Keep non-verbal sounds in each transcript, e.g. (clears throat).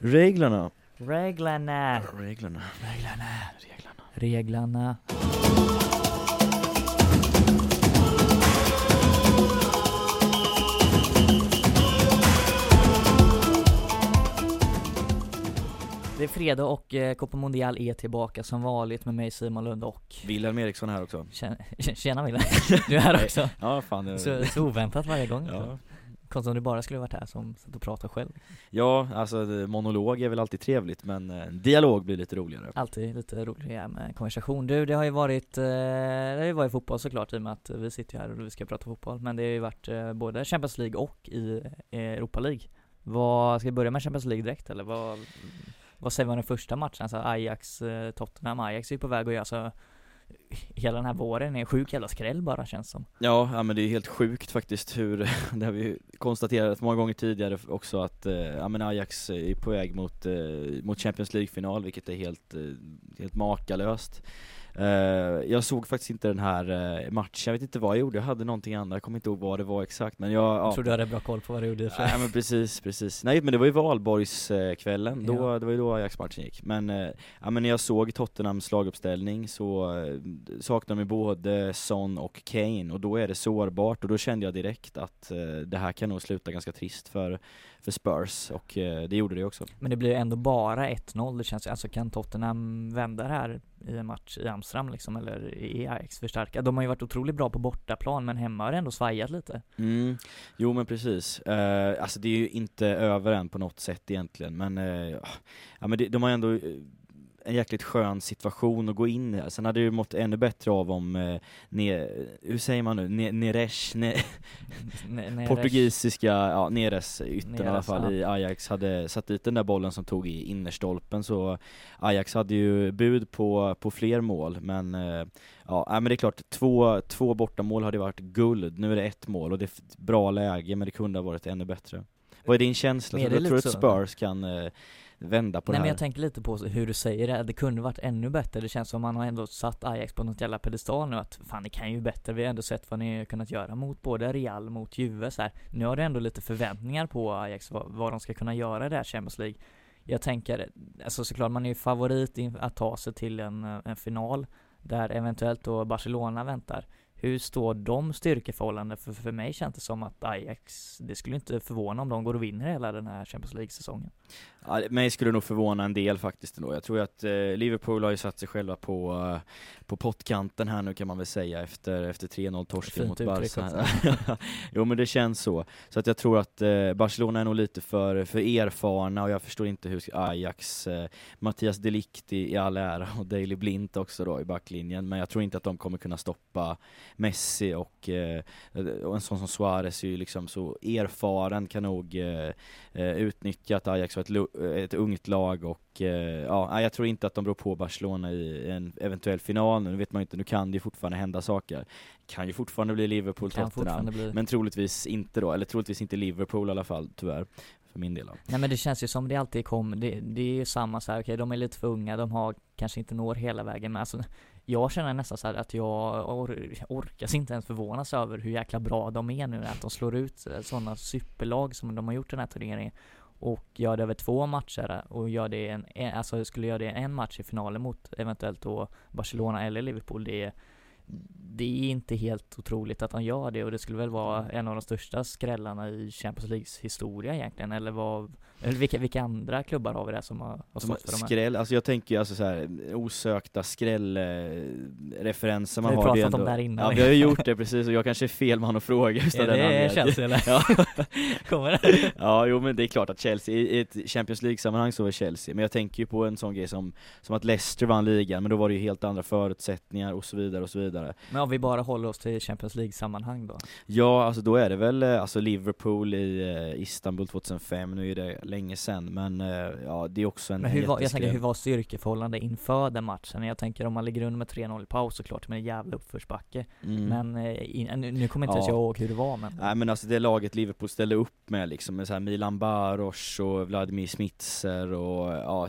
Reglerna. Reglerna. Reglerna. Reglerna. Reglerna. Reglerna. Det är fredag och eh, Copa Mondial är tillbaka som vanligt med mig Simon Lund och Wilhelm Eriksson här också. Tjena, (laughs) tjena Wille, (laughs) du är här också. Ja, fan. Det... Så, så oväntat varje gång. Ja. Konstigt om du bara skulle varit här som satt och pratade själv. ja, alltså monolog är väl alltid trevligt men eh, dialog blir lite roligare. Alltid lite roligare med konversation. Du, det har ju varit, eh, det har ju varit fotboll såklart i och med att vi sitter här och vi ska prata fotboll. Men det har ju varit eh, både Champions League och i eh, Europa League. Vad, ska vi börja med Champions League direkt eller vad, vad säger vi om den första matchen? Alltså Ajax, eh, Tottenham, Ajax är ju på väg att göra så Hela den här våren är en sjuk jävla skräll bara känns som. Ja, ja men det är helt sjukt faktiskt hur, (laughs) det har vi konstaterat många gånger tidigare också att, eh, ja men Ajax är på väg mot, eh, mot Champions League-final vilket är helt, eh, helt makalöst. Eh, jag såg faktiskt inte den här eh, matchen, jag vet inte vad jag gjorde, jag hade någonting annat, jag kommer inte ihåg vad det var exakt men jag, ja. Jag tror du hade bra koll på vad du gjorde för. Nej men precis, precis. Nej men det var ju valborgskvällen, då, Ja. det var ju då Ajax-matchen gick. Men, eh, ja men när jag såg Tottenhams laguppställning så saknade de ju både Son och Kane och då är det sårbart och då kände jag direkt att det här kan nog sluta ganska trist för, för Spurs och eh, det gjorde det också. Men det blir ju ändå bara 1-0, det känns ju, alltså kan Tottenham vända det här i en match i Amsterdam liksom, eller i Ajax förstärka? De har ju varit otroligt bra på bortaplan, men hemma har det ändå svajat lite. Mm, jo men precis. Eh, alltså det är ju inte över än på något sätt egentligen, men, eh, ja, men det, de har ändå en jäkligt skön situation att gå in i. Sen hade ju mått ännu bättre av om, eh, ne, hur säger man nu, ne, Neres, ne, (laughs) Ne- portugisiska, ja Neres, yttern i alla fall ja. i Ajax hade satt dit den där bollen som tog i innerstolpen så Ajax hade ju bud på, på fler mål men eh, ja, men det är klart, två, två bortamål hade varit guld, nu är det ett mål och det är ett bra läge men det kunde ha varit ännu bättre. Vad är din känsla? Är Tror du att? Spurs kan eh, vända på Nej det men här? jag tänker lite på hur du säger det, det kunde varit ännu bättre, det känns som man har ändå satt Ajax på något jävla pedestal nu att fan ni kan ju bättre, vi har ändå sett vad ni har kunnat göra mot både Real, mot Juve så här. Nu har det ändå lite förväntningar på Ajax, vad, vad de ska kunna göra i det här Champions League. Jag tänker, alltså såklart man är ju favorit att ta sig till en, en final där eventuellt då Barcelona väntar hur står de styrkeförhållanden? För, för mig känns det som att Ajax, det skulle inte förvåna om de går och vinner hela den här Champions League-säsongen. Ja, mig skulle nog förvåna en del faktiskt ändå. Jag tror att eh, Liverpool har ju satt sig själva på, eh, på pottkanten här nu kan man väl säga efter, efter 3-0 torsken mot Barca. (laughs) jo men det känns så. Så att jag tror att eh, Barcelona är nog lite för, för erfarna och jag förstår inte hur Ajax, eh, Mattias Delict i, i all ära och Daley Blint också då i backlinjen, men jag tror inte att de kommer kunna stoppa Messi och, eh, och en sån som Suarez är ju liksom så erfaren, kan nog eh, eh, utnyttja att Ajax var ett, ett ungt lag och ja, jag tror inte att de beror på Barcelona i en eventuell final nu, vet man ju inte, nu kan det ju fortfarande hända saker. Kan ju fortfarande bli Liverpool, Tottenham, bli men troligtvis inte då, eller troligtvis inte Liverpool i alla fall, tyvärr. För min del då. Nej men det känns ju som det alltid kommer, det, det är ju samma så här, okej de är lite för unga, de har kanske inte når hela vägen men alltså Jag känner nästan så att jag or, orkas inte ens förvånas över hur jäkla bra de är nu, att de slår ut sådana superlag som de har gjort den här turneringen och gör det över två matcher och gör det en, en alltså skulle göra det en match i finalen mot eventuellt då Barcelona eller Liverpool, det är det är inte helt otroligt att de gör det och det skulle väl vara en av de största skrällarna i Champions Leagues historia egentligen, eller vad, eller vilka, vilka andra klubbar har vi där som har, har Som för de här? skräll, alltså jag tänker ju alltså så här osökta skrällreferenser man Vi har har. det pratat om det här innan. Ja vi har ju gjort det precis och jag kanske är fel man att fråga just Är det anledningen. Chelsea eller? Ja. (laughs) Kommer det? (laughs) ja, jo men det är klart att Chelsea, i ett Champions League-sammanhang så är Chelsea, men jag tänker ju på en sån grej som, som att Leicester vann ligan, men då var det ju helt andra förutsättningar och så vidare och så vidare. Men om vi bara håller oss till Champions League-sammanhang då? Ja, alltså då är det väl eh, alltså Liverpool i eh, Istanbul 2005, nu är det länge sedan, men eh, ja det är också en Men hur var, jag tänker hur var styrkeförhållande inför den matchen? Jag tänker om man ligger under med 3-0 i paus såklart, med en jävla uppförsbacke Mm. Men eh, in, nu, kommer inte ens Ja. jag ihåg hur det var men Nej men alltså det laget Liverpool ställde upp med liksom, med så här Milan Baros och Vladimir Smitser och ja,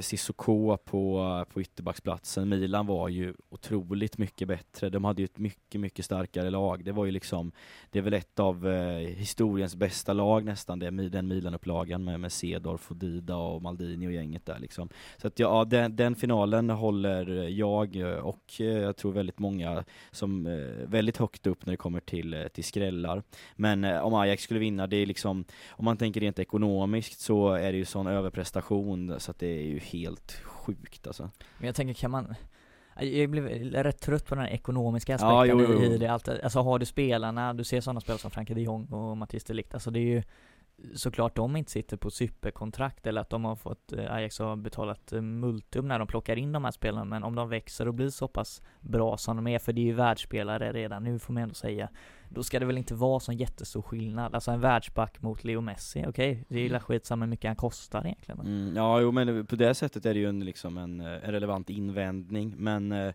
Sissoko på, på ytterbacksplatsen. Milan var ju otroligt mycket bättre bättre. De hade ju ett mycket, mycket starkare lag. Det var ju liksom, det är väl ett av eh, historiens bästa lag nästan, det, den Milan-upplagan med, med Cedorf och Dida och Maldini och gänget där liksom. Så att ja, den, den finalen håller jag och eh, jag tror väldigt många som eh, väldigt högt upp när det kommer till, eh, till skrällar. Men eh, om Ajax skulle vinna, det är liksom, om man tänker rent ekonomiskt så är det ju sån överprestation så att det är ju helt sjukt alltså. Men jag tänker, kan man jag blev rätt trött på den här ekonomiska aspekten ja, jo, jo, i det allt. Alltså har du spelarna, du ser sådana spelare som Frankie de Jong och Mattias de Ligt, alltså det är ju såklart de inte sitter på superkontrakt eller att de har fått, eh, Ajax har betalat eh, multum när de plockar in de här spelarna, men om de växer och blir så pass bra som de är, för det är ju världsspelare redan nu får man ändå säga, då ska det väl inte vara sån jättestor skillnad. Alltså en världsback mot Leo Messi, okej, okay, det är ju mm. skitsamma hur mycket han kostar egentligen. Mm, ja, jo men på det sättet är det ju en, liksom en, en relevant invändning, men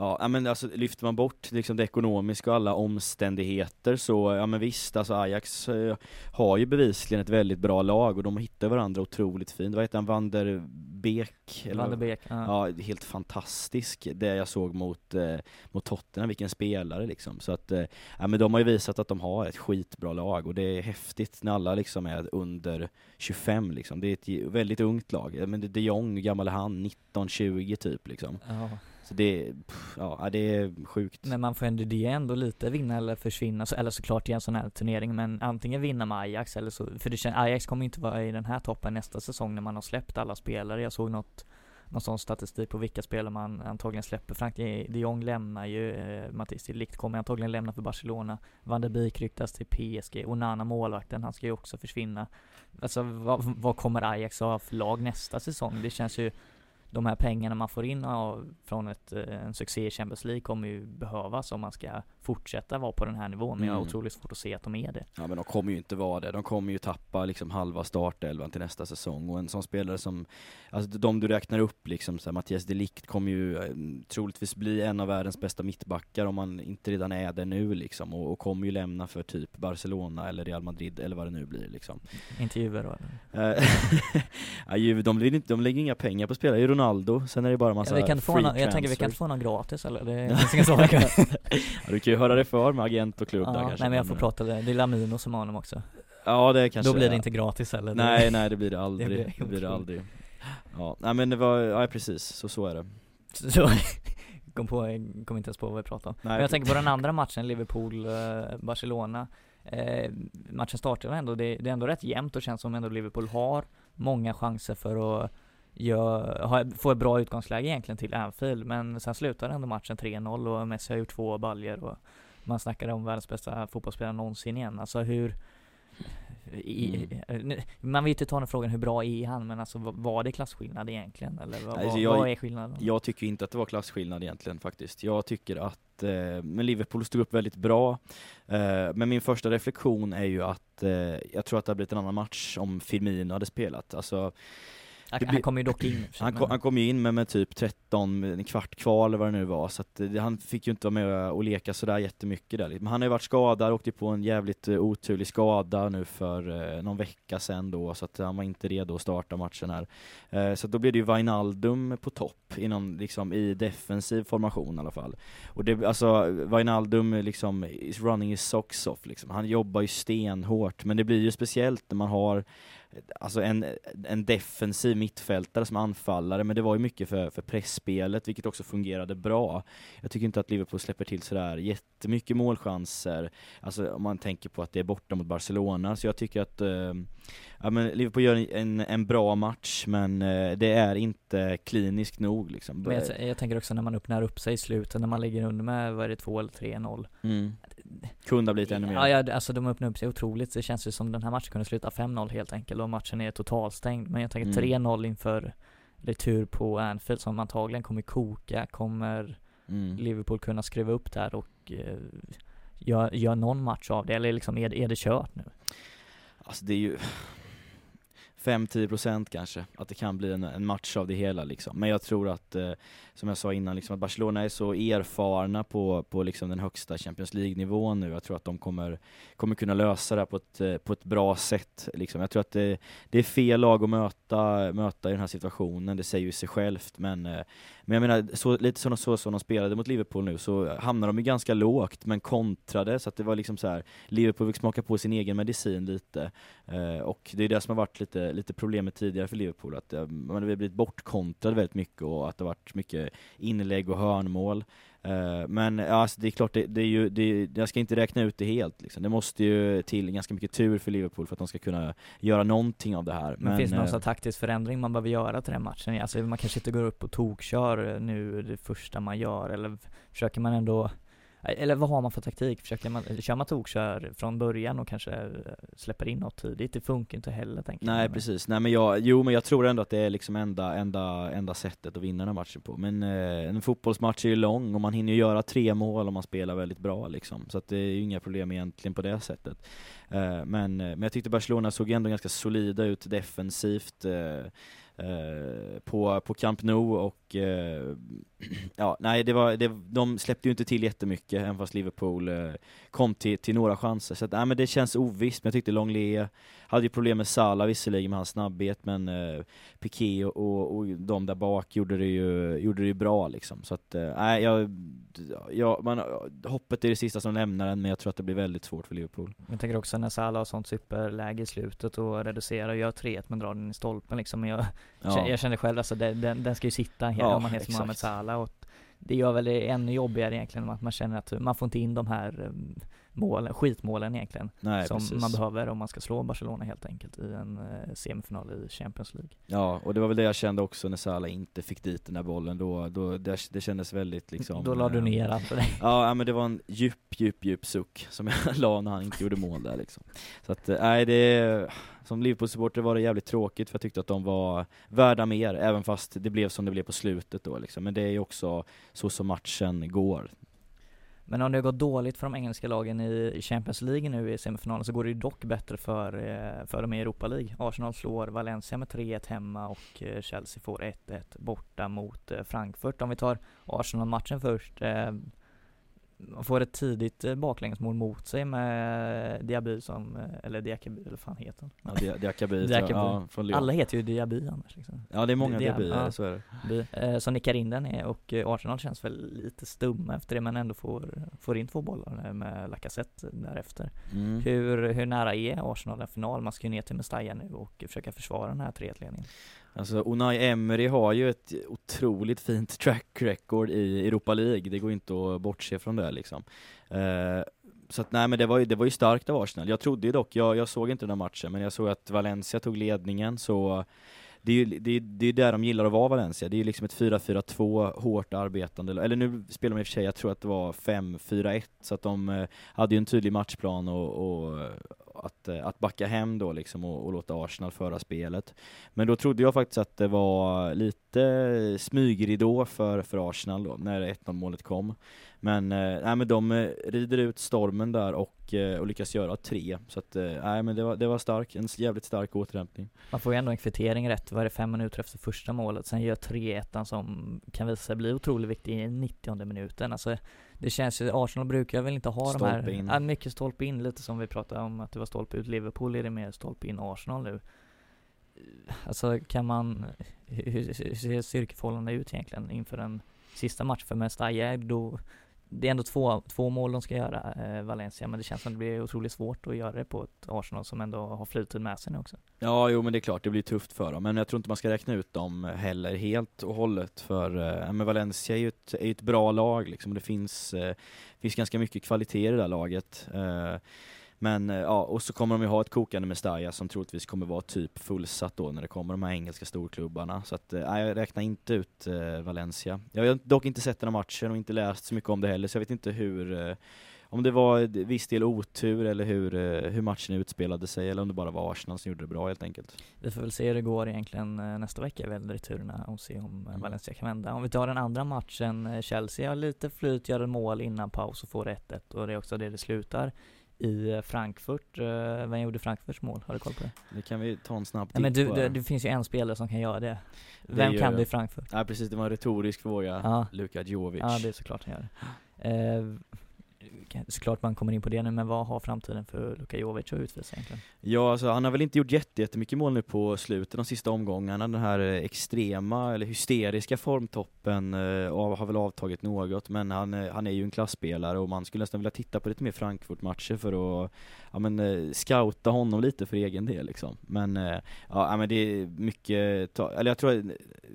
Ja, men alltså lyfter man bort liksom det ekonomiska och alla omständigheter så, ja men visst, alltså Ajax eh, har ju bevisligen ett väldigt bra lag och de hittar varandra otroligt fint. Vad heter han, Van der Beek? Eller, Van der Beek, ja. ja. helt fantastisk det jag såg mot, eh, mot Tottenham, vilken spelare liksom. Så att, eh, ja men de har ju visat att de har ett skitbra lag och det är häftigt när alla liksom är under 25 liksom. Det är ett väldigt ungt lag. Men det är de Jong, gammal han? 19-20 typ liksom. Ja. Så det, ja, det är sjukt. Men man får ändå, det är ändå lite vinna eller försvinna, så, eller såklart i en sån här turnering, men antingen vinna med Ajax eller så, för det känns, Ajax kommer inte vara i den här toppen nästa säsong när man har släppt alla spelare. Jag såg något, någon sån statistik på vilka spelare man antagligen släpper. Frank eh, de Jong lämnar ju, eh, Mattis Likt kommer antagligen lämna för Barcelona, Van der Beek ryktas till PSG, och Nana målvakten, han ska ju också försvinna. Alltså vad, vad kommer Ajax ha för lag nästa säsong? Det känns ju de här pengarna man får in av, från ett, eh, en succé i Champions League kommer ju behövas om man ska fortsätta vara på den här nivån, men mm. jag har mm. otroligt svårt att se att de är det. Ja men de kommer ju inte vara det, de kommer ju tappa liksom halva startelvan till nästa säsong och en sån spelare som, alltså de du räknar upp liksom, så här, Mattias Delikt kommer ju eh, troligtvis bli en av världens bästa mittbackar om man inte redan är det nu liksom och, och kommer ju lämna för typ Barcelona eller Real Madrid eller vad det nu blir liksom. Intervjuer då? Eh, (laughs) ja, de, de, de lägger inga pengar på spelare, Ronaldo, sen är det bara massa ja, vi kan få någon, Jag tänker vi kan få någon gratis eller? Det finns inga så (laughs) ja, Du kan ju höra det för med agent och klubb ja, där kanske Nej men jag får prata, det, är Lamino som har honom också. Ja det kanske Då blir det inte gratis heller Nej nej det blir det (laughs) aldrig, det blir, det, blir det aldrig. Ja, nej men det var, ja precis, så så är det. Så, (laughs) kom på, kom inte ens på vad vi pratade om. Nej, Men jag tänker på den andra matchen, Liverpool-Barcelona. Eh, Matchen startade ändå, det, det är ändå rätt jämnt och känns som ändå Liverpool har många chanser för att gör, har, får ett bra utgångsläge egentligen till Anfield, men sen slutar ändå matchen 3-0 och Messi har gjort två baljer och man snackar om världens bästa fotbollsspelare någonsin igen. Alltså hur i, mm. Man vill inte ta den frågan hur bra är han, men alltså var det klasskillnad egentligen? Eller vad, alltså jag, vad är skillnaden? Jag tycker inte att det var klasskillnad egentligen faktiskt. Jag tycker att eh, men Liverpool stod upp väldigt bra. Eh, men min första reflektion är ju att eh, jag tror att det hade blivit en annan match om Firmino hade spelat. Alltså han, han kom ju dock in Han kom, han kom ju in med, med typ 13, en kvart kvar eller vad det nu var, så att det, han fick ju inte vara med och leka sådär jättemycket där. Men han har ju varit skadad, åkte på en jävligt uh, oturlig skada nu för uh, någon vecka sedan då, så att han var inte redo att starta matchen här. Så då blev det ju Wijnaldum på topp, inom, liksom, i defensiv formation i alla fall. Och det, alltså, Wijnaldum liksom, is running his socks off liksom. Han jobbar ju stenhårt, men det blir ju speciellt när man har alltså en, en defensiv mittfältare som anfallare, men det var ju mycket för, för pressspelet, vilket också fungerade bra. Jag tycker inte att Liverpool släpper till sådär jättemycket målchanser, alltså om man tänker på att det är borta mot Barcelona, så jag tycker att eh, ja, men Liverpool gör en, en bra match, men eh, det är inte kliniskt nog liksom. Men jag, jag, tänker också när man öppnar upp sig i slutet, när man ligger under med, vad är det, 2 eller 3-0. Mm. Kunde ha blivit ännu mer. Ja, ja, alltså de öppnar upp sig otroligt. Det känns ju som den här matchen kunde sluta 5-0 helt enkelt och matchen är totalstängd. Men jag tänker mm. 3-0 inför retur på Anfield som antagligen kommer koka, kommer mm. Liverpool kunna skriva upp där och eh, göra gör någon match av det, eller liksom är, är det kört nu? Alltså det är ju 5-10% kanske, att det kan bli en, en, match av det hela liksom. Men jag tror att, eh, som jag sa innan, liksom, att Barcelona är så erfarna på, på liksom den högsta Champions League-nivån nu. Jag tror att de kommer, kommer kunna lösa det på ett, eh, på ett bra sätt. Liksom. Jag tror att det, det, är fel lag att möta, möta i den här situationen, det säger ju sig självt. Men, eh, men jag menar, så, lite som så, så de spelade mot Liverpool nu, så hamnar de ju ganska lågt, men kontrade, så att det var liksom så här, Liverpool fick smaka på sin egen medicin lite. Eh, och det är det som har varit lite, lite problemet tidigare för Liverpool, att eh, man har blivit bortkontrad väldigt mycket och att det har varit mycket inlägg och hörnmål. Uh, men ja, alltså, det är klart, det, det är ju, det, jag ska inte räkna ut det helt. Liksom. Det måste ju till ganska mycket tur för Liverpool för att de ska kunna göra någonting av det här. Men, men finns det någon uh, taktisk förändring man behöver göra till den matchen? Alltså, man kanske inte går upp och tokkör nu det första man gör, eller försöker man ändå eller vad har man för taktik? Försöker man, kör man tokkör från början och kanske eh, släpper in något tidigt? Det funkar inte heller tänker Nej jag. precis, nej men jag, jo men jag tror ändå att det är liksom enda, enda, enda sättet att vinna den här matchen på. Men eh, en fotbollsmatch är ju lång och man hinner ju göra tre mål om man spelar väldigt bra liksom. Så att det är ju inga problem egentligen på det sättet. Eh, men, eh, men jag tyckte Barcelona såg ändå ganska solida ut defensivt. Eh, Eh, på, på Camp Nou och eh, (clears throat) ja, nej det var, det, de släppte ju inte till jättemycket även fast Liverpool eh, kom till, till några chanser. Så att, nej, men det känns ovisst, men jag tyckte Longley hade ju problem med Salah visserligen med hans snabbhet, men eh, Piqué och, och, och de där bak gjorde det ju, gjorde det ju bra liksom. Så att, nej, jag, jag, man, hoppet är det sista som lämnar en, men jag tror att det blir väldigt svårt för Liverpool. Jag tänker också när Salah har sånt superläge i slutet och reducerar och gör 3-1 men drar den i stolpen liksom. Jag, ja. jag känner själv alltså, den, den, den ska ju sitta hela ja, om man heter Mohamed Salah och det gör väl det ännu jobbigare egentligen att man känner att man får inte in de här um, målen, skitmålen egentligen. Nej, som precis. man behöver om man ska slå Barcelona helt enkelt i en uh, semifinal i Champions League. Ja, och det var väl det jag kände också när Salah inte fick dit den där bollen. Då, då, det, det kändes väldigt liksom... Då la du ner allt för dig. (laughs) Ja, men det var en djup, djup, djup suck som jag (laughs) la när han inte gjorde mål där liksom. Så att, eh, nej det som Liverpool-supporter var det jävligt tråkigt för jag tyckte att de var värda mer, även fast det blev som det blev på slutet då liksom. Men det är ju också så som matchen går. Men om det går dåligt för de engelska lagen i Champions League nu i semifinalen så går det ju dock bättre för, eh, för dem i Europa League. Arsenal slår Valencia med 3-1 hemma och eh, Chelsea får 1-1 borta mot eh, Frankfurt. Om vi tar Arsenal-matchen först man får ett tidigt eh, baklängesmål mot sig med Diaby som, eh, eller Diakaby eller fan heter han? Ja, Diakaby, Diakaby. Ja, från Lyon. Alla heter ju Diaby annars liksom. Ja det är många Diaby, ja. så är det. Eh, som nickar in den är, och Arsenal känns väl lite stumma efter det men ändå får, får in två bollar med Lacazette därefter. Mm. Hur, hur nära är Arsenal en final? Man ska ju ner till Mestalla nu och försöka försvara den här 3-1-ledningen. Alltså Unai Emery har ju ett otroligt fint track record i Europa League, det går inte att bortse från det liksom. Eh, så att nej men det var ju, det var ju starkt av Arsenal. Jag trodde ju dock, jag, jag såg inte den här matchen, men jag såg att Valencia tog ledningen så det är ju det är, det är där de gillar att vara Valencia, det är ju liksom ett 4-4-2 hårt arbetande, eller nu spelar de i och för sig, jag tror att det var 5-4-1, så att de eh, hade ju en tydlig matchplan och, och att, eh, att backa hem då liksom och, och, låta Arsenal föra spelet. Men då trodde jag faktiskt att det var lite smygridå för, för Arsenal då, när 1-0 målet kom. Men, eh, nej, men de eh, rider ut stormen där och, eh, och lyckas göra tre. Så att, eh, nej men det var, det var stark, en jävligt stark återhämtning. Man får ju ändå en kvittering rätt, var det fem minuter efter första målet, sen gör 3-1 som kan visa sig bli otroligt viktig i 90 minuten. Alltså det känns ju, Arsenal brukar väl inte ha stolpe de här, in. Ja, mycket stolpe in, lite som vi pratade om att det var stolpe ut. Liverpool är det mer stolpe in Arsenal nu. Alltså kan man, hur, hur ser styrkeförhållandena ut egentligen inför en sista match för Mestalla? Då det är ändå två, två mål de ska göra, eh, Valencia, men det känns som det blir otroligt svårt att göra det på ett Arsenal som ändå har flytid med sig nu också. Ja, jo men det är klart, det blir tufft för dem, men jag tror inte man ska räkna ut dem heller helt och hållet, för eh, men Valencia är ju ett, är ett bra lag liksom, det finns, eh, finns ganska mycket kvalitet i det där laget. Eh, men eh, ja, och så kommer de ju ha ett kokande Mestalla som troligtvis kommer vara typ fullsatt då när det kommer de här engelska storklubbarna. Så att, nej, eh, jag räknar inte ut eh, Valencia. Jag har dock inte sett den här matchen och inte läst så mycket om det heller, så jag vet inte hur eh, om det var viss del otur eller hur, eh, hur matchen utspelade sig eller om det bara var Arsenal som gjorde det bra helt enkelt. Vi får väl se hur det går egentligen nästa vecka väl returerna och se om mm. Valencia kan vända. Om vi tar den andra matchen, Chelsea har lite flyt, gör en mål innan paus och får 1-1 och det är också det det slutar i Frankfurt. Eh, vem gjorde Frankfurts mål? Har du koll på det? Det kan vi ta en snabb Nej, men titt du, på det, det finns ju en spelare som kan göra det. Det Vem gör kan det i Frankfurt? Ja precis, det var en retorisk fråga. Ja. Luka Jovic. Ja, det är såklart han gör det. Eh, såklart man kommer in på det nu, men vad har framtiden för Luka Jovic att utvisa egentligen? Ja, alltså han har väl inte gjort jätte- jättemycket mål nu på slutet, de sista omgångarna. Den här eh, extrema, eller hysteriska formtoppen eh, har väl avtagit något, men han, eh, han är ju en klassspelare och man skulle nästan vilja titta på lite mer Frankfurt-matcher för att ja, men, eh, scouta honom lite för egen del liksom. Men, eh, ja, men det är mycket, eller jag tror att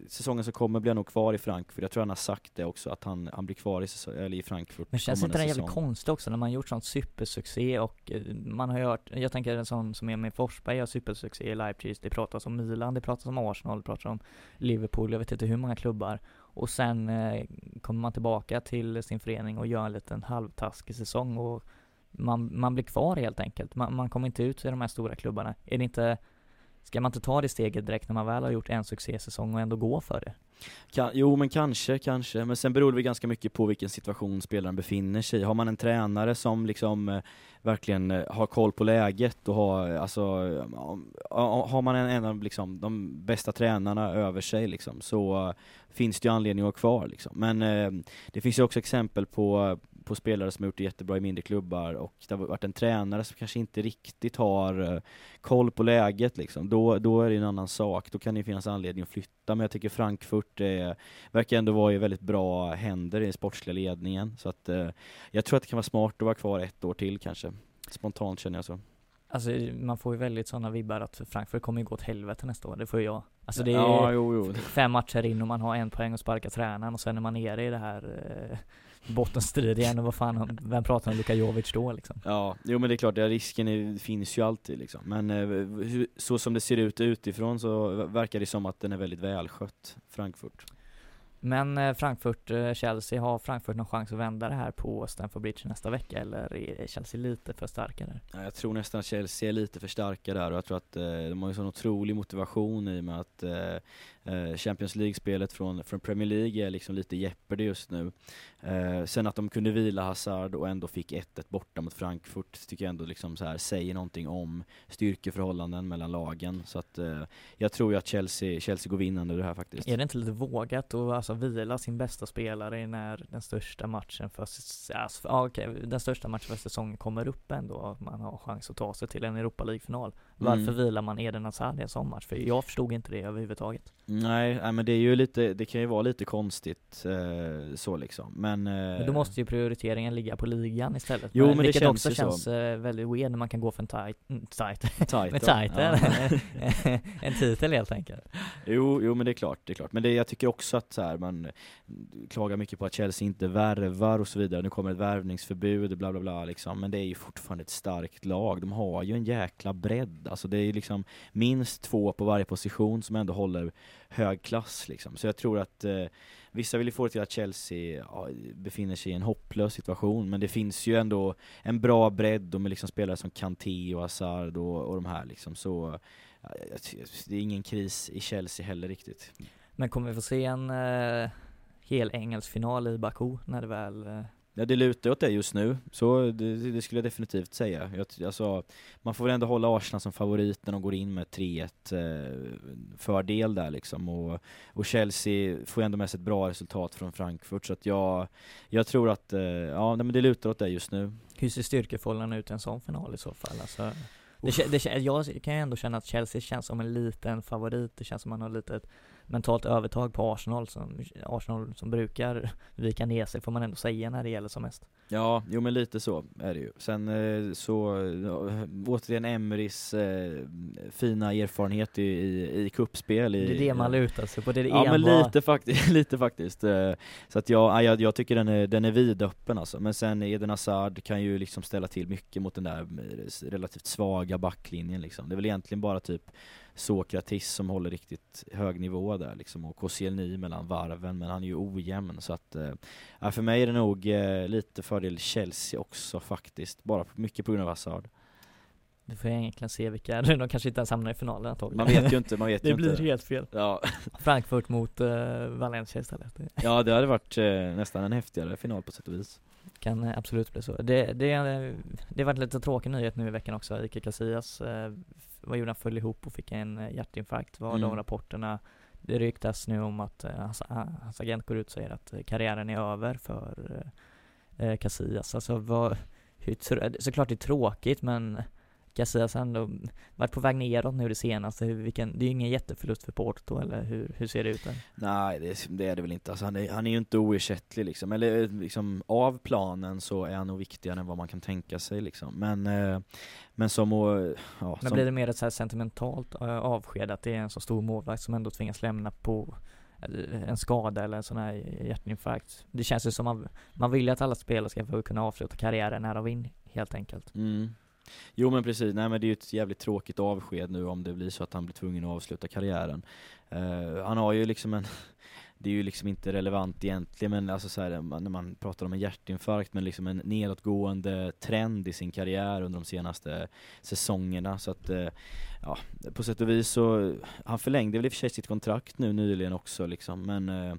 säsongen som kommer blir han nog kvar i Frankfurt. Jag tror han har sagt det också, att han, han blir kvar i, eller i Frankfurt Men känns inte det jävligt konstigt också när man gjort sånt supersuccé och eh, man har hört, jag tänker en sån som Emil Forsberg gör supersuccé i Leipzig, det pratas om Milan, det pratas om Arsenal, det pratas om Liverpool, jag vet inte hur många klubbar. Och sen eh, kommer man tillbaka till sin förening och gör en liten halvtaskig säsong och man, man blir kvar helt enkelt. Man, man kommer inte ut i de här stora klubbarna. Är det inte, ska man inte ta det steget direkt när man väl har gjort en succésäsong och ändå gå för det? Kan, jo men kanske, kanske. Men sen beror det ganska mycket på vilken situation spelaren befinner sig i. Har man en tränare som liksom eh, verkligen eh, har koll på läget och har, eh, alltså, eh, har man en, en av liksom, de bästa tränarna över sig liksom, så eh, finns det ju anledning att vara kvar liksom. Men eh, det finns ju också exempel på, eh, på spelare som har gjort det jättebra i mindre klubbar och det har varit en tränare som kanske inte riktigt har eh, koll på läget liksom. Då, då är det en annan sak, då kan det finnas anledning att flytta. Men jag tycker Frankfurt eh, verkar ändå vara i väldigt bra händer i den sportsliga ledningen. Så att eh, jag tror att det kan vara smart att vara kvar ett år till kanske. Spontant känner jag så. Alltså man får ju väldigt sådana vibbar att Frankfurt kommer ju gå åt helvete nästa år, det får ju jag. Alltså det är ja, jo, jo. fem matcher in och man har en poäng och sparkar tränaren och sen är man nere i det här eh, bottenstrid igen och vad fan, vem pratar om Luka Jovic då liksom? Ja, jo men det är klart, ja, risken är, finns ju alltid liksom. Men eh, så som det ser ut utifrån så verkar det som att den är väldigt välskött, Frankfurt. Men eh, Frankfurt, eh, Chelsea, har Frankfurt någon chans att vända det här på Stamford Bridge nästa vecka eller är Chelsea lite för starka där? Ja, Jag tror nästan att Chelsea är lite för starka där och jag tror att de har ju sån otrolig motivation i och med att Champions League-spelet från, från Premier League är liksom lite jeopardy just nu. Eh, sen att de kunde vila Hazard och ändå fick 1-1 borta mot Frankfurt tycker jag ändå liksom så här säger någonting om styrkeförhållanden mellan lagen. Så att eh, jag tror ju att Chelsea, Chelsea går vinnande i det här faktiskt. Är det inte lite vågat att alltså vila sin bästa spelare när den största matchen för, alltså, ja, okej, den största matchen för säsongen kommer upp ändå och man har chans att ta sig till en Europa League-final? Varför Mm. vilar man Eden Hazard i en sån match? För jag förstod inte det överhuvudtaget. Nej, nej, men det är ju lite, det kan ju vara lite konstigt eh, så liksom. Men, eh, Men då måste ju prioriteringen ligga på ligan istället. Jo, men det vilket känns också ju så. känns eh, väldigt weird när man kan gå för en tight, mm, tight, tight, (laughs) med title, Ja. (laughs) en titel helt enkelt. Jo, jo men det är klart, det är klart. Men det, jag tycker också att så här, man klagar mycket på att Chelsea inte värvar och så vidare. Nu kommer ett värvningsförbud, bla bla bla liksom. Men det är ju fortfarande ett starkt lag. De har ju en jäkla bredd. Alltså det är ju liksom minst två på varje position som ändå håller hög klass liksom. Så jag tror att eh, vissa vill ju få det till att Chelsea ja, befinner sig i en hopplös situation. Men det finns ju ändå en bra bredd och med liksom spelare som Kanté och Hazard och, och de här liksom. Så ja, det är ingen kris i Chelsea heller riktigt. Men kommer vi få se en eh, hel engelsk final i Baku när det väl eh, Ja det lutar åt det just nu, så det, det skulle jag definitivt säga. Jag, alltså, man får väl ändå hålla Arsenal som favorit när de går in med 3-1 eh, fördel där liksom. Och, och Chelsea får ändå med sig ett bra resultat från Frankfurt, så att jag, jag tror att, eh, ja nej, men det lutar åt det just nu. Hur ser styrkeförhållandena ut i en sån final i så fall? Alltså, det, det, jag kan ju ändå känna att Chelsea känns som en liten favorit, det känns som man har lite ett mentalt övertag på Arsenal som, Arsenal som brukar vika ner sig får man ändå säga när det gäller som mest. Ja, jo men lite så är det ju. Sen eh, så, återigen Emerys eh, fina erfarenhet i, i, i kuppspel. I, Det är det man lutar sig på, det är det Ja men lite faktiskt, (laughs) lite faktiskt. Eh, Så att jag, ja, jag, jag tycker den är, den är vidöppen alltså. Men sen Eden Hazard kan ju liksom ställa till mycket mot den där relativt svaga backlinjen liksom. Det är väl egentligen bara typ Sokratis som håller riktigt hög nivå där liksom och Koscielny mellan varven men han är ju ojämn så att eh, för mig är det nog eh, lite fördel Chelsea också faktiskt, bara mycket på grund av Hazard. Vi får egentligen se vilka, de kanske inte ens hamnar i finalen antagligen. Man vet ju inte, man vet (laughs) Det ju blir inte. helt fel. Ja, (laughs) Frankfurt mot uh, Valencia istället. Det ja det hade varit eh, nästan en häftigare final på sätt och vis. kan eh, absolut bli så. Det, det, det har varit lite tråkig nyhet nu i veckan också. Iker Casillas, vad gjorde han, föll ihop och fick en eh, hjärtinfarkt var mm. de rapporterna. Det ryktas nu om att eh, hans, hans, agent går ut och säger att eh, karriären är över för eh, Casillas. Alltså vad, hur, såklart det är tråkigt men Casillas har ändå varit på väg neråt nu det senaste, vilken, det är ju ingen jätteförlust för Porto eller hur, hur ser det ut där? Nej det, det är det väl inte, alltså, han, är, han är ju inte oersättlig liksom, eller liksom av planen så är han nog viktigare än vad man kan tänka sig liksom, men eh, men som och, ja, Men som... blir det mer ett så sentimentalt äh, avsked, att det är en så stor målvakt som ändå tvingas lämna på eh, en skada eller en sån här hjärtinfarkt. Det känns ju som man, man vill ju att alla spelare ska få kunna avsluta karriären när de vinner, helt enkelt. Mm. Jo men precis, nej men det är ju ett jävligt tråkigt avsked nu om det blir så att han blir tvungen att avsluta karriären. Uh, han har ju liksom en (laughs) det är ju liksom inte relevant egentligen men alltså så här, när man pratar om en hjärtinfarkt men liksom en nedåtgående trend i sin karriär under de senaste säsongerna så att uh, ja, på sätt och vis så, han förlängde väl i och för sig sitt kontrakt nu nyligen också liksom men uh,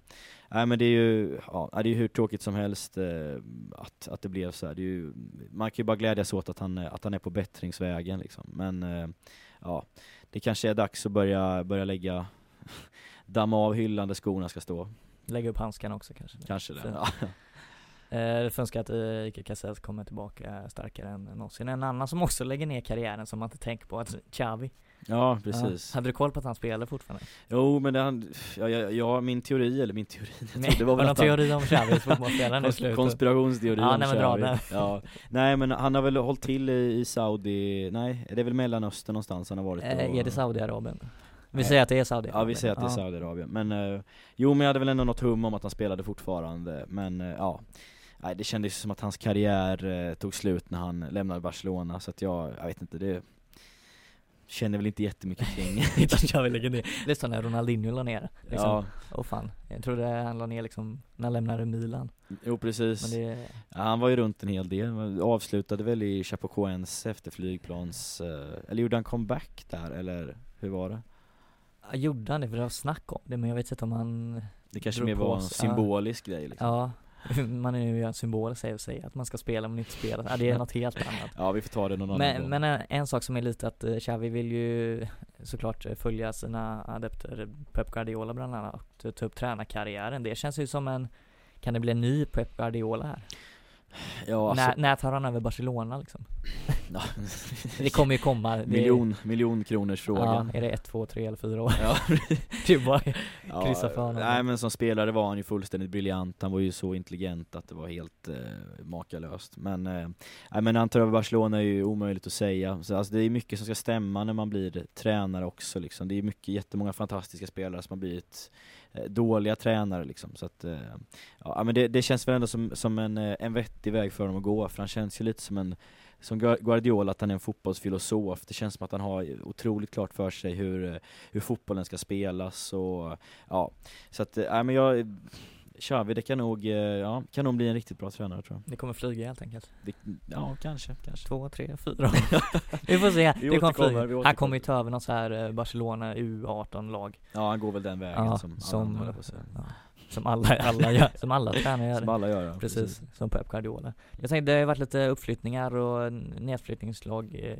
Nej men det är ju, ja, det är ju hur tråkigt som helst eh, att, att det blev så här. Det är ju, man kan ju bara glädjas åt att han, att han är på bättringsvägen liksom. Men eh, ja, det kanske är dags att börja, börja lägga, (laughs) damma av hyllan där skorna ska stå. Lägga upp handskarna också kanske. Kanske det, ja. (laughs) Eh, önskar att eh, Iker Casillas kommer tillbaka starkare än någonsin. En annan som också lägger ner karriären som man inte tänker på, att Xavi. Ja, precis. Ja. Hade du koll på att han spelar fortfarande? Jo, men det han, ja, ja, ja, min teori, eller min teori, jag nej, det var väl någon teori om Xavis fotbollsspelaren i slutet? Konspirationsteori ja, om nej, men bra, där. ja. Nej men han har väl hållit till i, i Saudi, nej, det är väl Mellanöstern någonstans han har varit eh, Är det Saudiarabien? Vi säger att det är Saudiarabien Ja vi säger att det är Saudiarabien, men uh, Jo men jag hade väl ändå något hum om att han spelade fortfarande, men uh, ja Nej det kändes som att hans karriär uh, tog slut när han lämnade Barcelona, så att jag, jag vet inte, det känner väl inte jättemycket kring jag vill lägga ner (laughs) är som när Ronaldinho la ner liksom. Ja Åh oh, fan, jag trodde han la ner liksom när han lämnade Milan Jo precis det... ja, Han var ju runt en hel del, avslutade väl i Chapecoense efter flygplans eh, Eller gjorde han comeback där, eller hur var det? Ja, gjorde han det? För det var snack om det, men jag vet inte om han Det kanske mer var en symbolisk ja. grej liksom. Ja (laughs) man är ju en symbol säger och säger. Att man ska spela men inte spela, ja, det är något helt annat. Ja vi får ta det någon annan men, gång. Men en, en, sak som är lite att uh, Xavi vill ju såklart följa sina adepter, Pep Guardiola bland annat, och ta upp tränarkarriären. Det känns ju som en, kan det bli en ny Pep Guardiola här? Ja, alltså... när, när tar han över Barcelona liksom? Ja. (laughs) det kommer ju komma det... Miljon, miljon kronors frågan Ja, är det ett, två, tre eller fyra år? Ja. (laughs) Det är bara kryssa för honom. Nej men som spelare var han ju fullständigt briljant, han var ju så intelligent att det var helt eh, makalöst. Men, eh, nej men han tar över Barcelona är ju omöjligt att säga. Så, alltså, det är mycket som ska stämma när man blir tränare också liksom. Det är mycket, jättemånga fantastiska spelare som har blivit Eh, dåliga tränare liksom. Så att, eh, ja men det, det, känns väl ändå som, som en, eh, en vettig väg för honom att gå, för han känns ju lite som en som Guardiola, att han är en fotbollsfilosof. Det känns som att han har otroligt klart för sig hur, hur fotbollen ska spelas och ja, så att, nej men jag Xavi, det kan nog, ja, kan nog bli en riktigt bra tränare tror jag. Det kommer flyga helt enkelt. Det, Ja, kanske, kanske. Två, tre, fyra. (laughs) Vi får se, vi det kommer flyga. Han kommer ju ta över något så här Barcelona U18-lag Ja, han går väl den vägen ja, som, som alla, ja, Som alla, (laughs) alla gör, som alla tränare gör. Som alla gör ja, precis, precis, som Pep Guardiola. Jag tänkte, det har varit lite uppflyttningar och nedflyttningslag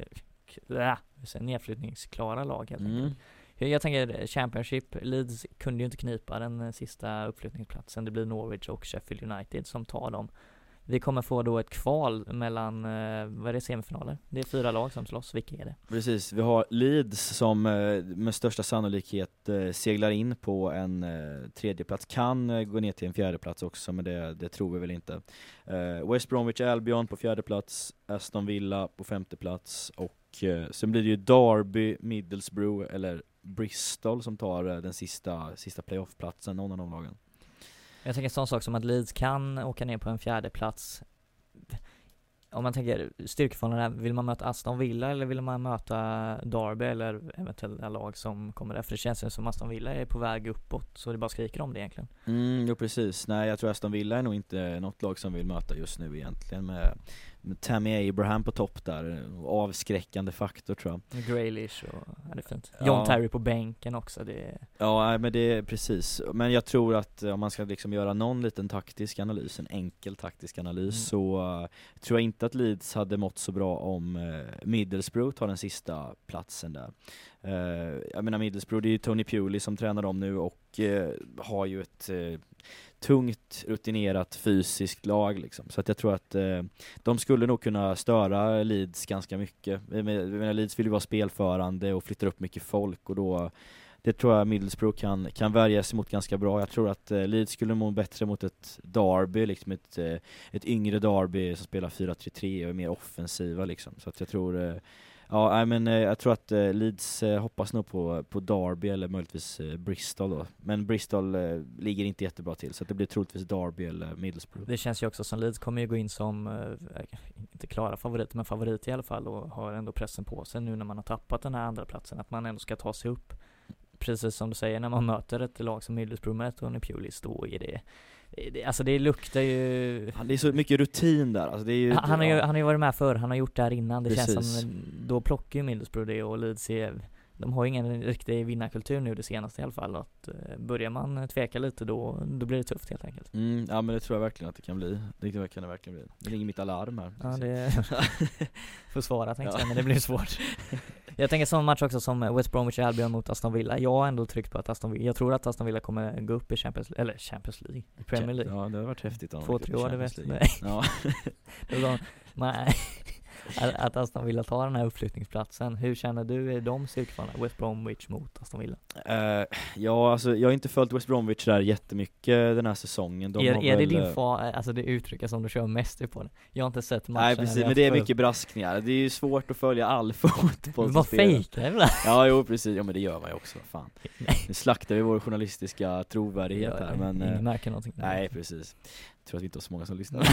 äh, nedflyttningsklara lag helt mm jag tänker Championship, Leeds kunde ju inte knipa den eh, sista uppflyttningsplatsen. Det blir Norwich och Sheffield United som tar dem. Vi kommer få då ett kval mellan, eh, vad är det, semifinaler? Det är fyra lag som slåss, vilka är det? Precis, vi har Leeds som eh, med största sannolikhet seglar in på en tredje plats kan gå ner till en fjärde plats också, men det, det tror vi väl inte. West Bromwich Albion på fjärde plats, Aston Villa på femte plats och sen blir det ju Derby, Middlesbrough eller Bristol som tar eh, den sista, sista playoffplatsen, någon av de lagen. Jag tänker en sån sak som att Leeds kan åka ner på en fjärde plats om man tänker styrkeförhållandena, vill man möta Aston Villa eller vill man möta Derby eller eventuella lag som kommer där? För det känns ju som Aston Villa är på väg uppåt, så det bara skriker om det egentligen. Mm, jo precis. Nej jag tror Aston Villa är nog inte något lag som vill möta just nu egentligen med Tammy Abraham på topp där, avskräckande faktor tror jag. Graylish och, ja det är fint. Ja. John Terry på bänken också, det Ja, nej, men det är precis. Men jag tror att eh, om man ska liksom göra någon liten taktisk analys, en enkel taktisk analys, Mm. så uh, tror jag inte att Leeds hade mått så bra om uh, Middlesbrough tar den sista platsen där. Uh, jag menar Middlesbrough, det är ju Tony Pewley som tränar dem nu och uh, har ju ett uh, tungt, rutinerat fysiskt lag liksom. Så att jag tror att de skulle nog kunna störa Leeds ganska mycket. Jag menar, jag menar, Leeds vill ju vara spelförande och flyttar upp mycket folk och då det tror jag Middlesbrough kan, kan värja sig mot ganska bra. Jag tror att eh, Leeds skulle må bättre mot ett Derby, liksom ett, eh, ett yngre Derby som spelar 4-3-3 och är mer offensiva liksom. Så att jag tror eh, Ja, nej, men eh, jag tror att eh, Leeds eh, hoppas nog på, på Derby eller möjligtvis Bristol då. Men Bristol ligger inte jättebra till så att det blir troligtvis Derby eller Middlesbrough. Det känns ju också som Leeds kommer ju gå in som, inte klara favoriter, men favorit i alla fall och har ändå pressen på sig nu när man har tappat den här andra platsen att man ändå ska ta sig upp. Precis som du säger, när man möter ett lag som Middlesbrough med Tony Pulis, då är det alltså det luktar ju Det är så mycket rutin där, alltså det är ju, han, har ju, han har ju varit med förr, han har gjort det här innan, det känns Precis. som, då plockar ju Middlesbrough det och Leeds är de har ju ingen riktig vinnarkultur nu det senaste i alla fall att eh, börjar man tveka lite då, då blir det tufft helt enkelt. Mm, ja men det tror jag verkligen att det kan bli. Det kan det verkligen bli. Det ringer mitt alarm här. Ja det (laughs) (laughs) försvara tänkte Ja. jag, men det blir svårt. (laughs) jag tänker sån match också som West Bromwich Albion mot Aston Villa. Jag har ändå tryckt på att Aston Villa, jag tror att Aston Villa kommer gå upp i Champions, eller Champions League, Premier League. Ja det har varit häftigt om Två, tre år, det vet League. nej. Ja. (laughs) Det var- Nej. Att- Att Aston Villa tar den här uppflyttningsplatsen. Hur känner du de styrkeformerna? West Bromwich mot Aston Villa? Eh, ja alltså jag har inte följt West Bromwich där jättemycket den här säsongen. De är, är det väl, din eh, far, alltså det uttrycket som du kör mest på det? Jag har inte sett matchen. Nej precis, men det är mycket braskningar. Det är ju svårt att följa all (laughs) fotboll Vad fejkar du? Ja jo precis, ja men det gör man ju också, fan. Nej. Nu slaktar vi vår journalistiska trovärdighet här men Ingen eh, märker någonting. Nej precis. Jag tror att vi inte har så många som lyssnar. (laughs)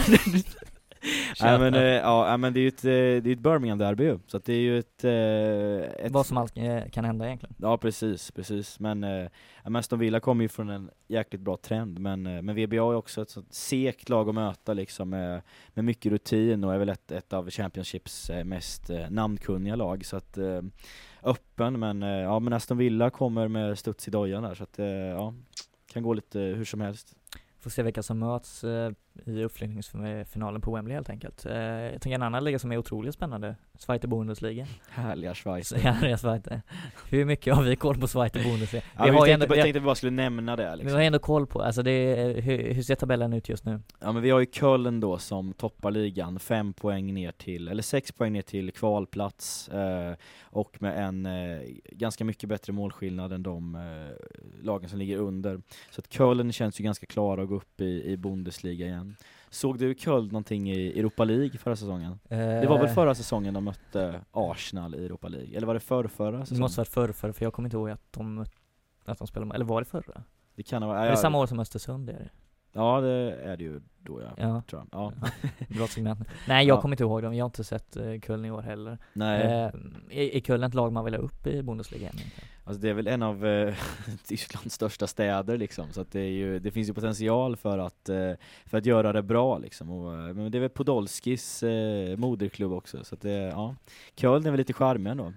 (laughs) (laughs) Nej men, eh, ja, nej, men det är ju ett, eh, det är ett Birmingham-derby ju, så att det är ju ett, eh, ett Vad som allt eh, kan hända egentligen. Ja precis, precis. Men, eh, men Aston Villa kommer ju från en jäkligt bra trend, men, eh, men VBA är också ett sånt segt lag att möta liksom med, med mycket rutin och är väl ett, ett av Championships eh, mest eh, namnkunniga lag, så att eh, öppen, men, eh, ja, men Aston Villa kommer med studs i dojan där, så att eh, ja, kan gå lite hur som helst. Får se vilka som möts eh, i uppflyttningsfinalen på Wembley helt enkelt. Eh, jag tänker en annan liga som är otroligt spännande, Zweite Bundesliga. Härliga Schweiz. Så (laughs) här är Zweite. Hur mycket har vi koll på Zweite Bundesliga? Ja, vi har tänkte, ändå, vi, tänkte vi bara skulle nämna det vi liksom. har ändå koll på, alltså det är, hur, hur ser tabellen ut just nu? Ja men vi har ju Köln då som toppar ligan, fem poäng ner till, eller sex poäng ner till kvalplats eh, och med en eh, ganska mycket bättre målskillnad än de eh, lagen som ligger under. Så att Köln känns ju ganska klara att gå upp i, i Bundesliga igen. Såg du Köln någonting i Europa League förra säsongen? Det var väl Eh, förra säsongen de mötte Arsenal i Europa League? Eller var det förr, förra Det säsongen? måste varit förr, förr, för jag kommer inte ihåg att de, att de spelade, eller var det förra? det kan ha varit, Är ja, det samma år som Östersund? Är det? Ja det är det ju då ja, Ja. tror jag. Ja. (laughs) Bra segment. Nej jag Ja. kommer inte ihåg dem, jag har inte sett uh, Köln i år heller. Nej. Eh, är, är Köln ett lag man vill ha upp i Bundesliga egentligen? Alltså det är väl en av eh, (laughs) Tysklands största städer liksom, så att det, är ju, det finns ju potential för att, eh, för att göra det bra liksom. Och, eh, men det är väl Podolskis eh, moderklubb också, så att det, ja. Köln är väl lite charmig ändå.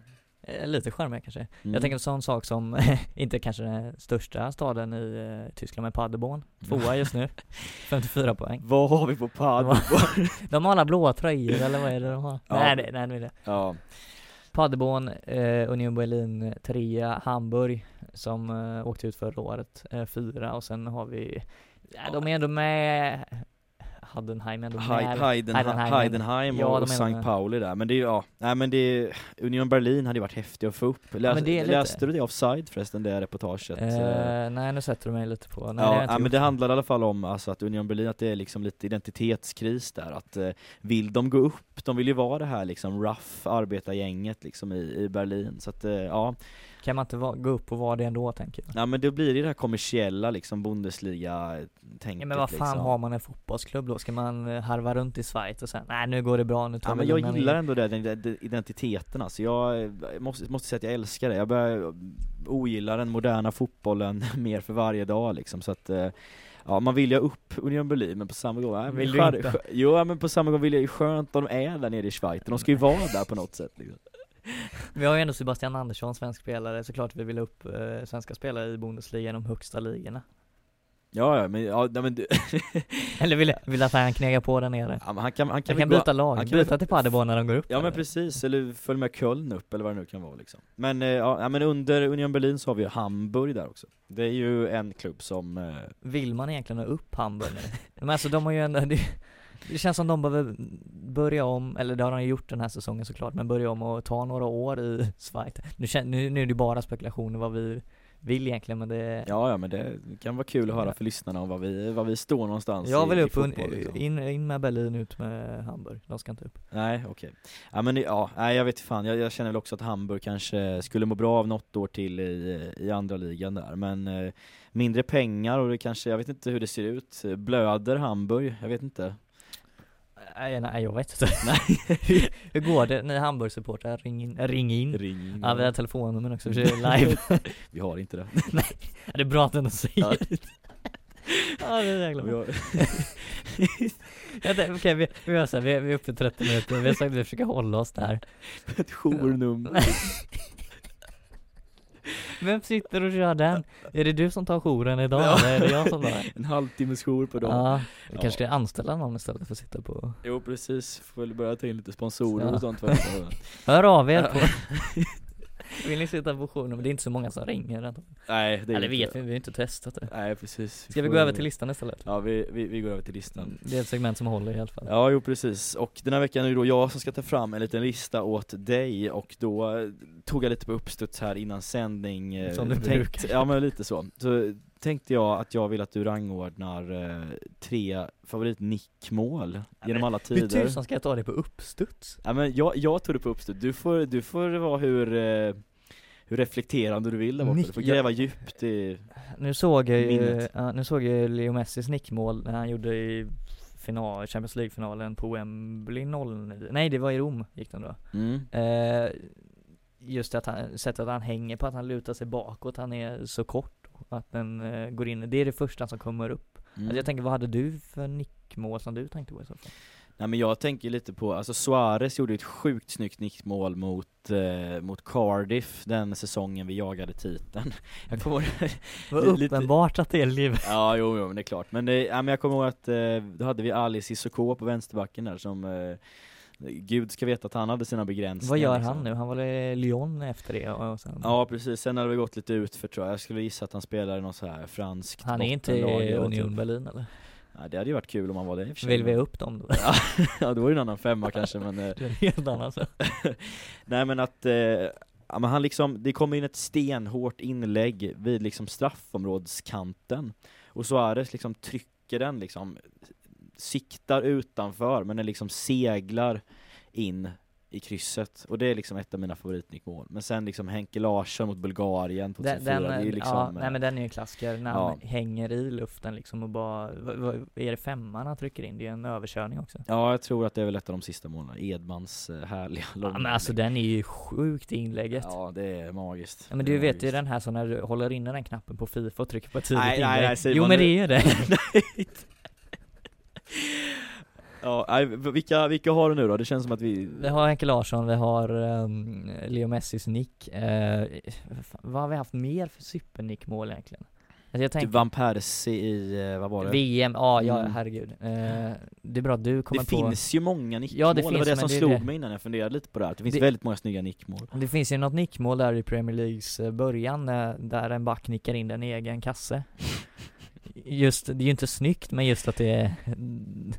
Eh, lite charmig kanske. Mm. Jag tänker en sån sak som, (laughs) inte kanske den största staden i eh, Tyskland, men Paderborn. Tvåa just nu. (laughs) 54 poäng. Vad har vi på Paderborn? (laughs) De har alla blåa tröjor eller vad är det de har? Ja. Nej, det, nej det är det. ja. Paderborn, eh, Union Berlin trea, Hamburg som eh, åkte ut förra året, eh, fyra och sen har vi, ja, de är ändå med, Haddenheim är ändå Heidenheim, Heidenheim. Heidenheim Ja, och, de och St. Pauli där, men det är ja, nej men det är, Union Berlin hade ju varit häftig att få upp. Läs, lite- Läste du det offside förresten, det reportaget? Eh, Eh, nej nu sätter du mig lite på, nej, Ja, inte ja men det handlar i alla fall om alltså, att Union Berlin, att det är liksom lite identitetskris där, att eh, vill de gå upp, de vill ju vara det här liksom rough arbetargänget liksom i, i Berlin, så att eh, ja, Kan man inte gå upp och vara det ändå tänker jag? Ja men då blir det det här kommersiella liksom, Bundesliga-tänket Ja, men vad fan liksom. har man en fotbollsklubb då? Ska man eh, harva runt i Schweiz och sen, nej nu går det bra, nu tar Ja, men jag gillar ner." ändå det, den den identiteten alltså. jag eh, måste, måste säga att jag älskar det, jag börjar ogilla den moderna fotbollen (laughs) mer för varje dag liksom, så att eh, Ja man vill ju upp Union Berlin men på samma gång, äh, Vill skär- inte? Jo men på samma gång vill jag ju skönt att de är där nere i Schweiz, de ska ju vara där på något sätt liksom. Vi har ju ändå Sebastian Andersson, svensk spelare, såklart vi vill upp eh, svenska spelare i Bundesliga, de högsta ligorna. Ja ja men, ja, nej, men du, (laughs) Eller vill, vill att han knegar på där nere. ja, han kan, han kan, Han kan gå- byta lag, han kan byta till Paderborn när de går upp. Ja men precis, eller följ med Köln upp eller vad det nu kan vara liksom. Men, eh, ja, men under Union Berlin så har vi ju Hamburg där också. Det är ju en klubb som, eh, Vill man egentligen ha upp Hamburg nu? (laughs) Men alltså de har ju ändå, det, känns som de behöver börja om, eller det har de gjort den här säsongen såklart, men börja om och ta några år i Schweiz. Nu, kän- nu, nu är det bara spekulationer vad vi vill egentligen men det ja ja men det kan vara kul att höra för lyssnarna om vad vi, vad vi står någonstans Jag i, vill i upp, un, fotboll, liksom. in, in med Berlin, ut med Hamburg. De ska inte upp. Nej okej. Ja men ja, nej jag vet fan, jag, jag känner väl också att Hamburg kanske skulle må bra av något år till i, i andra ligan där, men eh, mindre pengar och det kanske, jag vet inte hur det ser ut, blöder Hamburg? Jag vet inte. Nej, nej jag vet inte. (laughs) Nej. (laughs) hur, går det? Ni Hamburg-supportrar, ring in. Ring in. Ring in. Ja, vi har telefonnummer också, är (laughs) live. Vi har inte det. Ja, det är bra att ändå säger Ja. det. Ja, det är jäkla Vi bra. har, Okej, vi, vi gör så här, vi, vi är uppe i 30 minuter, vi har sagt att vi försöker hålla oss där. ett journummer. Vem sitter och kör den? Är det du som tar jouren idag Ja. eller är det jag som tar? (laughs) En halvtimmes jour på dem. Ja, vi Ja. kanske ska anställa någon istället för att sitta på Jo precis, får väl börja ta in lite sponsorer Ja. och sånt (laughs) Hör av er på Vill ni på jouren? Men det är inte så många som ringer antagligen. Nej det är Eller vet vi, vi har inte testat det Nej precis Ska vi gå över till listan istället? Ja vi, vi, vi går över till listan Det är ett segment som håller i alla fall Ja, jo precis. Och den här veckan är det då jag som ska ta fram en liten lista åt dig och då eh, tog jag lite på uppstuds här innan sändning eh, Som du tänkt, brukar. Ja men lite så. Så tänkte jag att jag vill att du rangordnar eh, tre favoritnickmål genom alla Hur tider. tusan ska jag ta det på uppstuds? Ja men jag, jag tog det på uppstuds, du får, du får vara hur, eh, hur reflekterande du vill där borta, du får jag- gräva djupt i Nu såg jag ju, ja, nu såg jag Leo Messis nickmål när han gjorde i final, Champions League-finalen på Wembley 09, nej det var i Rom gick den då. Mm. eh, Just att han, sättet att han hänger på, att han lutar sig bakåt, han är så kort att den eh, går in, det är det första som kommer upp. Mm. alltså Jag tänker, vad hade du för nickmål som du tänkte på i så fall? Nej men jag tänker lite på, alltså Suarez gjorde ett sjukt snyggt nickmål mot, eh, mot Cardiff den säsongen vi jagade titeln. (laughs) Jag kommer ihåg, (laughs) Vad uppenbart att det är liv ja jo, jo men det är klart, men, eh, ja, men jag kommer ihåg att eh, då hade vi Ali Cissoko på vänsterbacken där som eh, Gud ska veta att han hade sina begränsningar Vad gör liksom. han nu? Han var i Lyon efter det och sen Ja precis, sen hade det gått lite ut för tror jag, jag skulle gissa att han spelar i något så här franskt Han är inte i Union typ. Berlin eller? Ja, det hade ju varit kul om han var det i och för sig Vill vi upp dem då? (laughs) Ja, ja det var ju en annan femma kanske men (laughs) eh, Det är helt annat så. (laughs) Nej men att, eh, ja, men han liksom, det kommer in ett stenhårt inlägg vid liksom straffområdeskanten och Suarez liksom trycker den liksom, siktar utanför men den liksom seglar in i krysset och det är liksom ett av mina favoritnickmål. Men sen liksom Henke Larsson mot Bulgarien 2004, Den, den, det är ju liksom ja, eh, nej men den är ju en klassiker när han ja. hänger i luften liksom och bara, vad, vad, är det femman han trycker in? Det är en överkörning också. Ja, jag tror att det är väl ett av de sista målen, Edmans eh, härliga långa Ja, men alltså den är ju sjukt inlägget. Ja. Ja, det är magiskt. men Det du vet ju den här så när du håller inne den knappen på Fifa och trycker på ett tidigt Nej, nej, inlägg. nej, säger jo man men det är ju det. (laughs) Ja, nej, vilka, vilka har du nu då? Det känns som att vi... Vi har Henke Larsson, vi har um, Leo Messis nick. Eh, vad har vi haft mer för supernickmål egentligen? Alltså jag Typ tänker Van Persie i, eh, vad var det? VM, ja, ja Mm. herregud. Eh, det är bra att du kommer det på finns ju många nickmål, Ja, det det, var finns, det som det slog det. mig innan jag funderade lite på det här. Det finns Det- väldigt många snygga nickmål. Det finns ju något nickmål där i Premier Leagues eh, början där en back nickar in den i egen kasse. Just, det är ju inte snyggt men just att det är,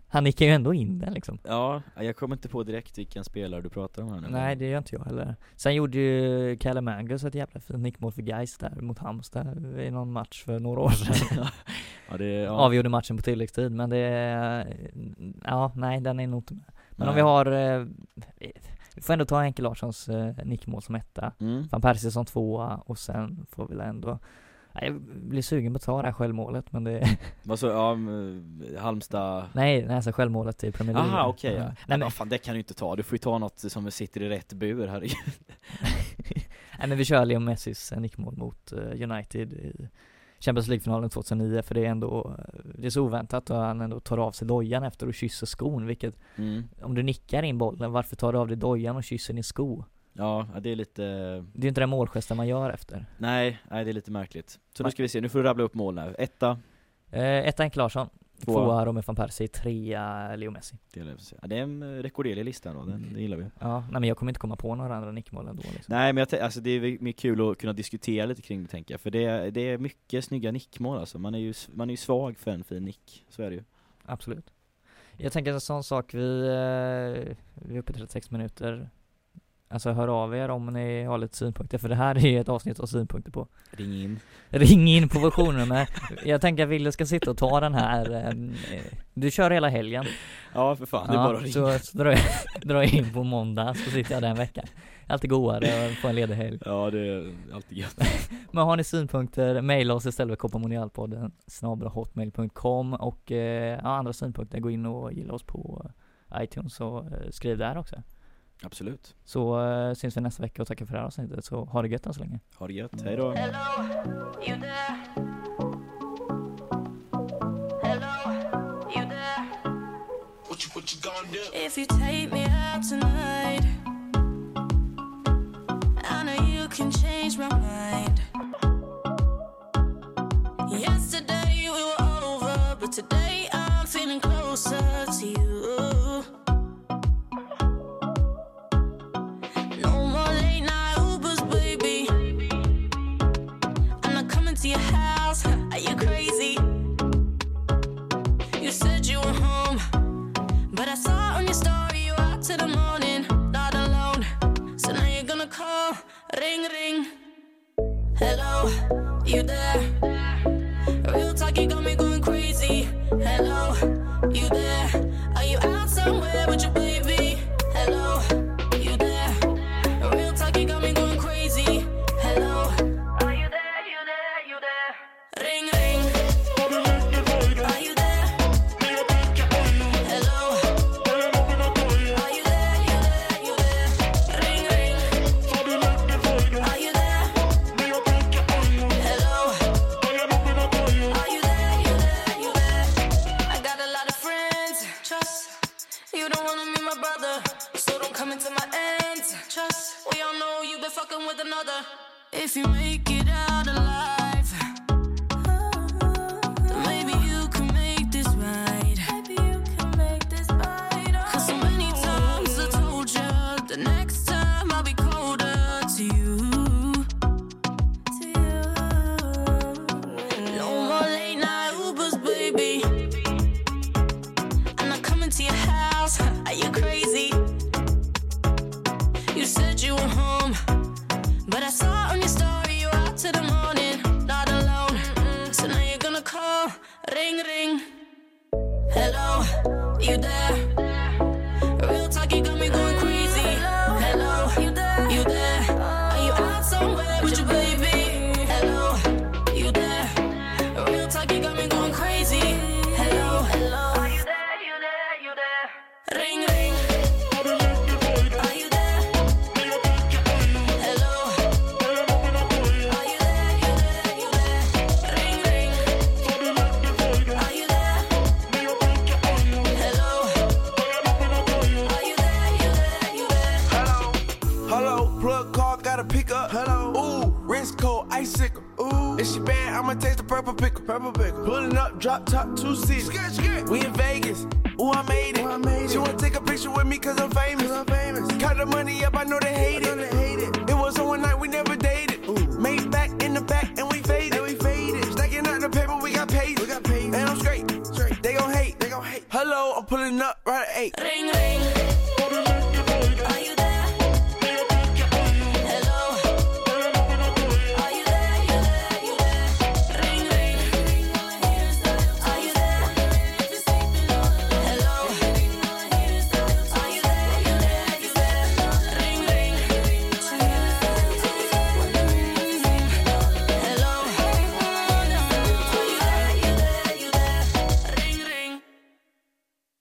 han nickar ju ändå in den liksom. Ja, jag kommer inte på direkt vilken spelare du pratar om här nu. Nej det gör inte jag heller. Sen gjorde ju Kalle Mangus ett jävla fint nickmål för Gais där mot Halmstad i någon match för några år sedan. (laughs) ja, det, ja. Avgjorde matchen på tilläggstid men det, ja nej den är nog inte med. Men om Nej. vi har, eh, vi får ändå ta Henke Larssons eh, nickmål som etta, Mm. van Persie som tvåa och sen får vi väl ändå jag blir sugen på att ta det här självmålet men det, Vad så, ja, mm, Halmstad nej, nej alltså självmålet i Premier League. Aha okej ja. Ja. Nej men men, fan det kan du inte ta, du får ju ta något som sitter i rätt bur herregud (laughs) nej men vi kör Leo Messis eh, nickmål mot eh, United i Champions League-finalen 2009 för det är ändå, eh, det är så oväntat och han ändå tar av sig dojan efter och kysser skon vilket, mm. om du nickar in bollen, varför tar du av dig dojan och kysser din sko? Ja, det är lite, Det är inte den målgesten man gör efter. nej, nej det är lite märkligt Så nu ska vi se, nu får du rabbla upp mål här, etta, Eh, etta Henke Larsson, Tvåa. tvåa Robin van Persie, trea Leo Messi. det är, ja, det är en eh, rekorderlig lista då, den, det gillar vi Ja, nej men jag kommer inte komma på några andra nickmål ändå liksom. Nej men jag alltså det är mer kul att kunna diskutera lite kring det tänker jag, för det är, det är mycket snygga nickmål alltså, man är ju, man är ju svag för en fin nick, så är det ju Absolut. Jag tänker en sån sak, vi, eh, vi är uppe i 36 minuter. Alltså hör av er om ni har lite synpunkter, för det här är ett avsnitt av synpunkter på. Ring in Ring in på versionsnummer. Jag tänker att Wille ska sitta och ta den här, eh, du kör hela helgen. Ja för fan, det är bara att ringa så, så drar, jag, (laughs) drar jag in på måndag, så sitter jag där en vecka. Alltid godare att få en ledig helg. Ja det är alltid gött (laughs) Men har ni synpunkter, mejla oss istället vid kopparmonialpodden hotmail.com och eh, ja, andra synpunkter, gå in och gilla oss på iTunes och eh, skriv där också. Absolut, Så eh, syns vi nästa vecka och tackar för det här avsnittet, så ha det gött än så länge. ha det gött, hejdå Hello, you there? Hello, you there? What you what you gonna do? If you take me out tonight, I know you can change my mind. Yesterday we were over, but today I'm feeling closer to you.